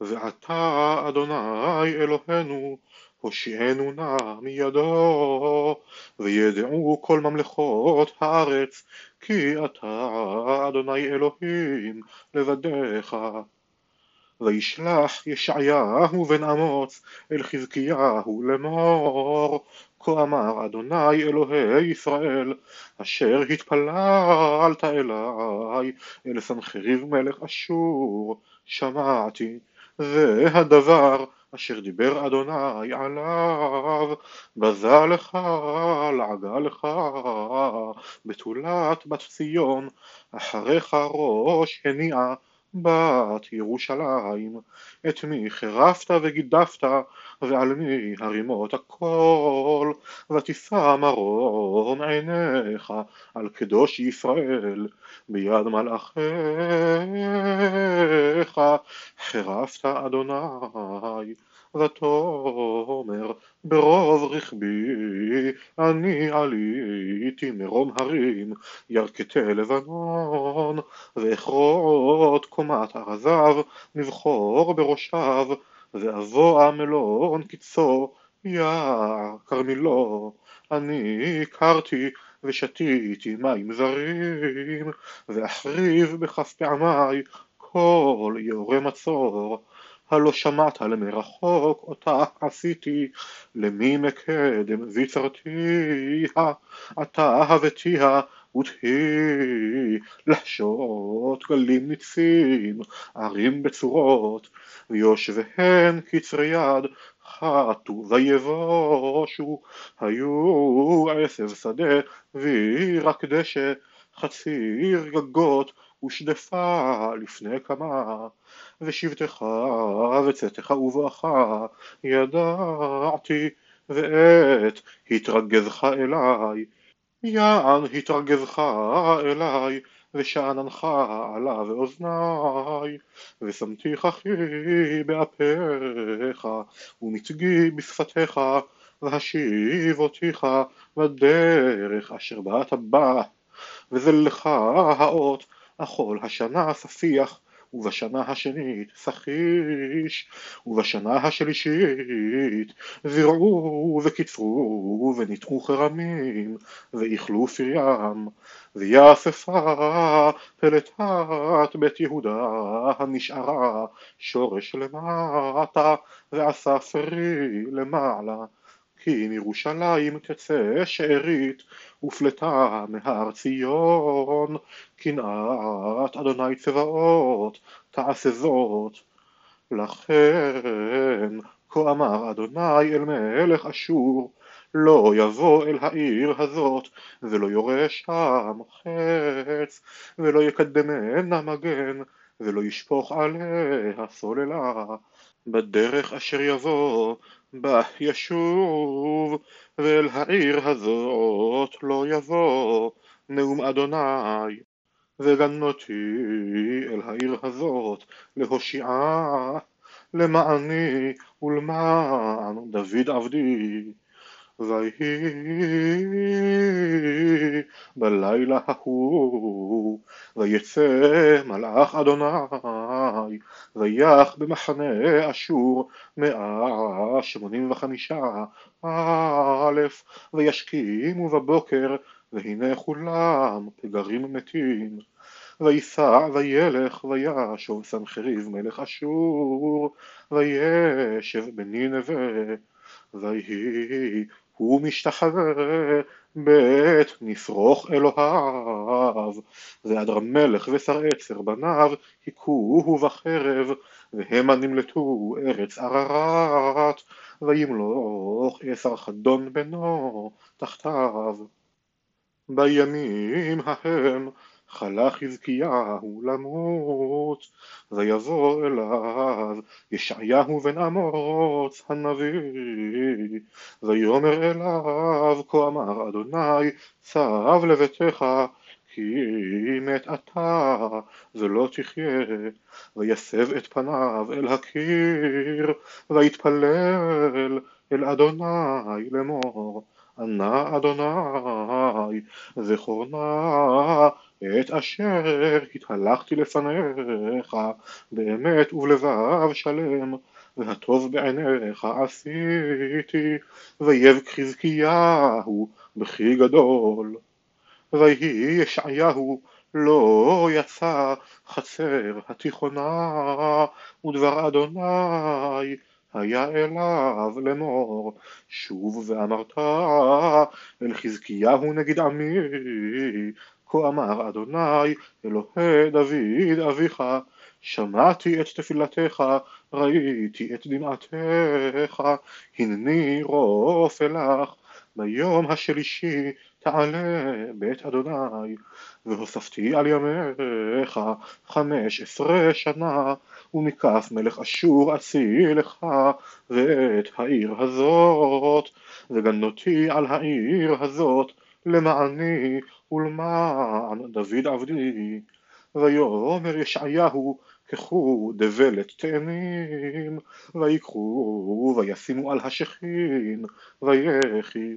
ועתה אדוני אלוהינו הושיענו נא מידו וידעו כל ממלכות הארץ כי אתה אדוני אלוהים לבדיך. וישלח ישעיהו בן אמוץ אל חזקיהו לאמור כה אמר אדוני אלוהי ישראל אשר התפללת אלי אל סנחריב מלך אשור שמעתי והדבר אשר דיבר אדוני עליו בזה לך לעגה לך בתולת בת ציון אחריך ראש הניעה בת ירושלים, את מי חירפת וגידפת, ועל מי הרימות הכל, ותישא מרום עיניך על קדוש ישראל, ביד מלאכיך, חירפת אדוני, ותאמר ברוב רכבי אני עליתי מרום הרים ירכתי לבנון ואכרות קומת ארזיו נבחור בראשיו ואבוא מלון קיצו יער כרמילו אני הכרתי ושתיתי מים זרים ואחריב בכף פעמי כל יורה מצור הלא שמעת למרחוק אותה עשיתי למי מקדם ויצרתיה אתה הבאתיה ותהי. לשוט גלים ניצים ערים בצורות ויושביהן קצרי יד חטו ויבושו היו עשב שדה וירק דשא חציר גגות ושדפה לפני כמה ושבתך וצאתך ובואך ידעתי ואת התרגזך אליי. יען התרגזך אליי ושאננך עלה באוזניי ושמתיך אחי באפיך ומצגי בשפתיך והשיב אותיך בדרך אשר באת בה וזלך האות אכול השנה ספיח ובשנה השנית סחיש, ובשנה השלישית זרעו וקיצרו וניתחו חרמים, ואיכלו פריים, ויאספה פלטת בית יהודה הנשארה שורש למטה, ועשה פרי למעלה. כי מירושלים תצא שארית ופלטה מהר ציון קנאת אדוני צבאות תעשה זאת. לכן כה אמר אדוני אל מלך אשור לא יבוא אל העיר הזאת ולא יורה שם חץ ולא יקדמנה מגן ולא ישפוך עליה סוללה בדרך אשר יבוא בה ישוב ואל העיר הזאת לא יבוא נאום אדוני. וגנותי אל העיר הזאת להושיעה למעני ולמען דוד עבדי. ויהי בלילה ההוא ויצא מלאך אדוני ויח במחנה אשור מאה שמונים וחמישה א' וישכימו בבוקר והנה כולם פגרים מתים. ויסע וילך וישוב סנחריב מלך אשור וישב בנינווה ויהי הוא משתחווה בית נפרוך אלוהיו ואדר מלך ושר עצר בניו היכוהו בחרב והמה נמלטו ארץ ערערת וימלוך עשר חדון בנו תחתיו. בימים ההם חלה חזקיהו למות, ויבוא אליו ישעיהו בן אמוץ הנביא, ויאמר אליו כה אמר אדוני צב לביתך כי מת אתה ולא תחיה, ויסב את פניו אל הקיר, ויתפלל אל אדוני לאמור ענה אדוני זכור נא את אשר התהלכתי לפניך באמת ובלבב שלם והטוב בעיניך עשיתי ויבק חזקיהו בכי גדול. ויהי ישעיהו לא יצא חצר התיכונה ודבר אדוני היה אליו לאמור שוב ואמרת אל חזקיהו נגד עמי כה אמר אדוני אלוהי דוד אביך שמעתי את תפילתך ראיתי את דמעתך הנני רופא לך ביום השלישי תעלה בית אדוני והוספתי על ימיך חמש עשרה שנה ומכף מלך אשור אצילך ואת העיר הזאת וגנותי על העיר הזאת למעני ולמען דוד עבדי. ויאמר ישעיהו קחו דבלת תאנים ויקחו וישימו על השכין ויחי